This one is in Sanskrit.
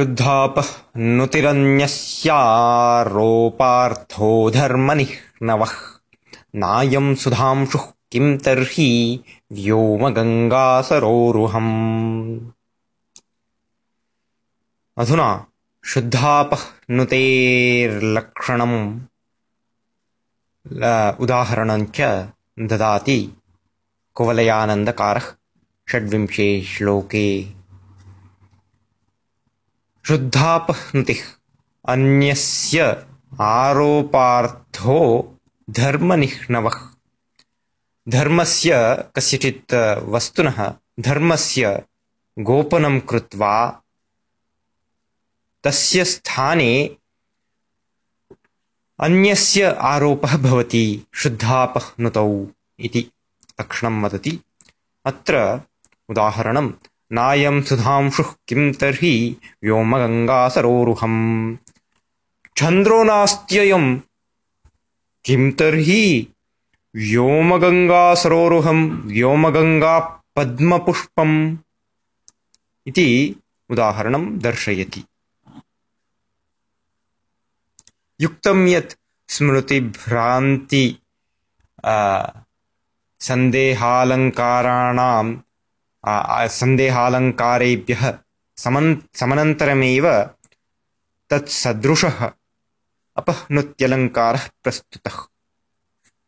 शुद्धापनुतिरन्यस्यारोपार्थो धर्मनिह्नवः नायम् सुधांशुः किम् तर्हि व्योमगङ्गासरोरुहम्। अधुना शुद्धापनुतेर्लक्षणम् उदाहरणञ्च ददाति कुवलयानन्दकारः षड्विंशे श्लोके शुद्धापहृतिः अन्यस्य आरोपार्थो धर्मनिह्नवः धर्मस्य कस्यचित् वस्तुनः धर्मस्य गोपनं कृत्वा तस्य स्थाने अन्यस्य आरोपः भवति शुद्धापहृतौ इति लक्षणं वदति। अत्र उदाहरणं नायं सुधांशुः किं तर्हि व्योमगङ्गासरोरुहम्। चन्द्रो नास्त्ययम् किं तर्हि व्योमगङ्गासरोरुहम् व्योमगङ्गापद्मपुष्पम् इति उदाहरणं दर्शयति। युक्तं यत् स्मृतिभ्रान्ति सन्देहालङ्काराणां सन्देहालङ्कारेभ्यः समन् समनन्तरमेव तत्सदृशः अपह्नुत्यलङ्कारः प्रस्तुतः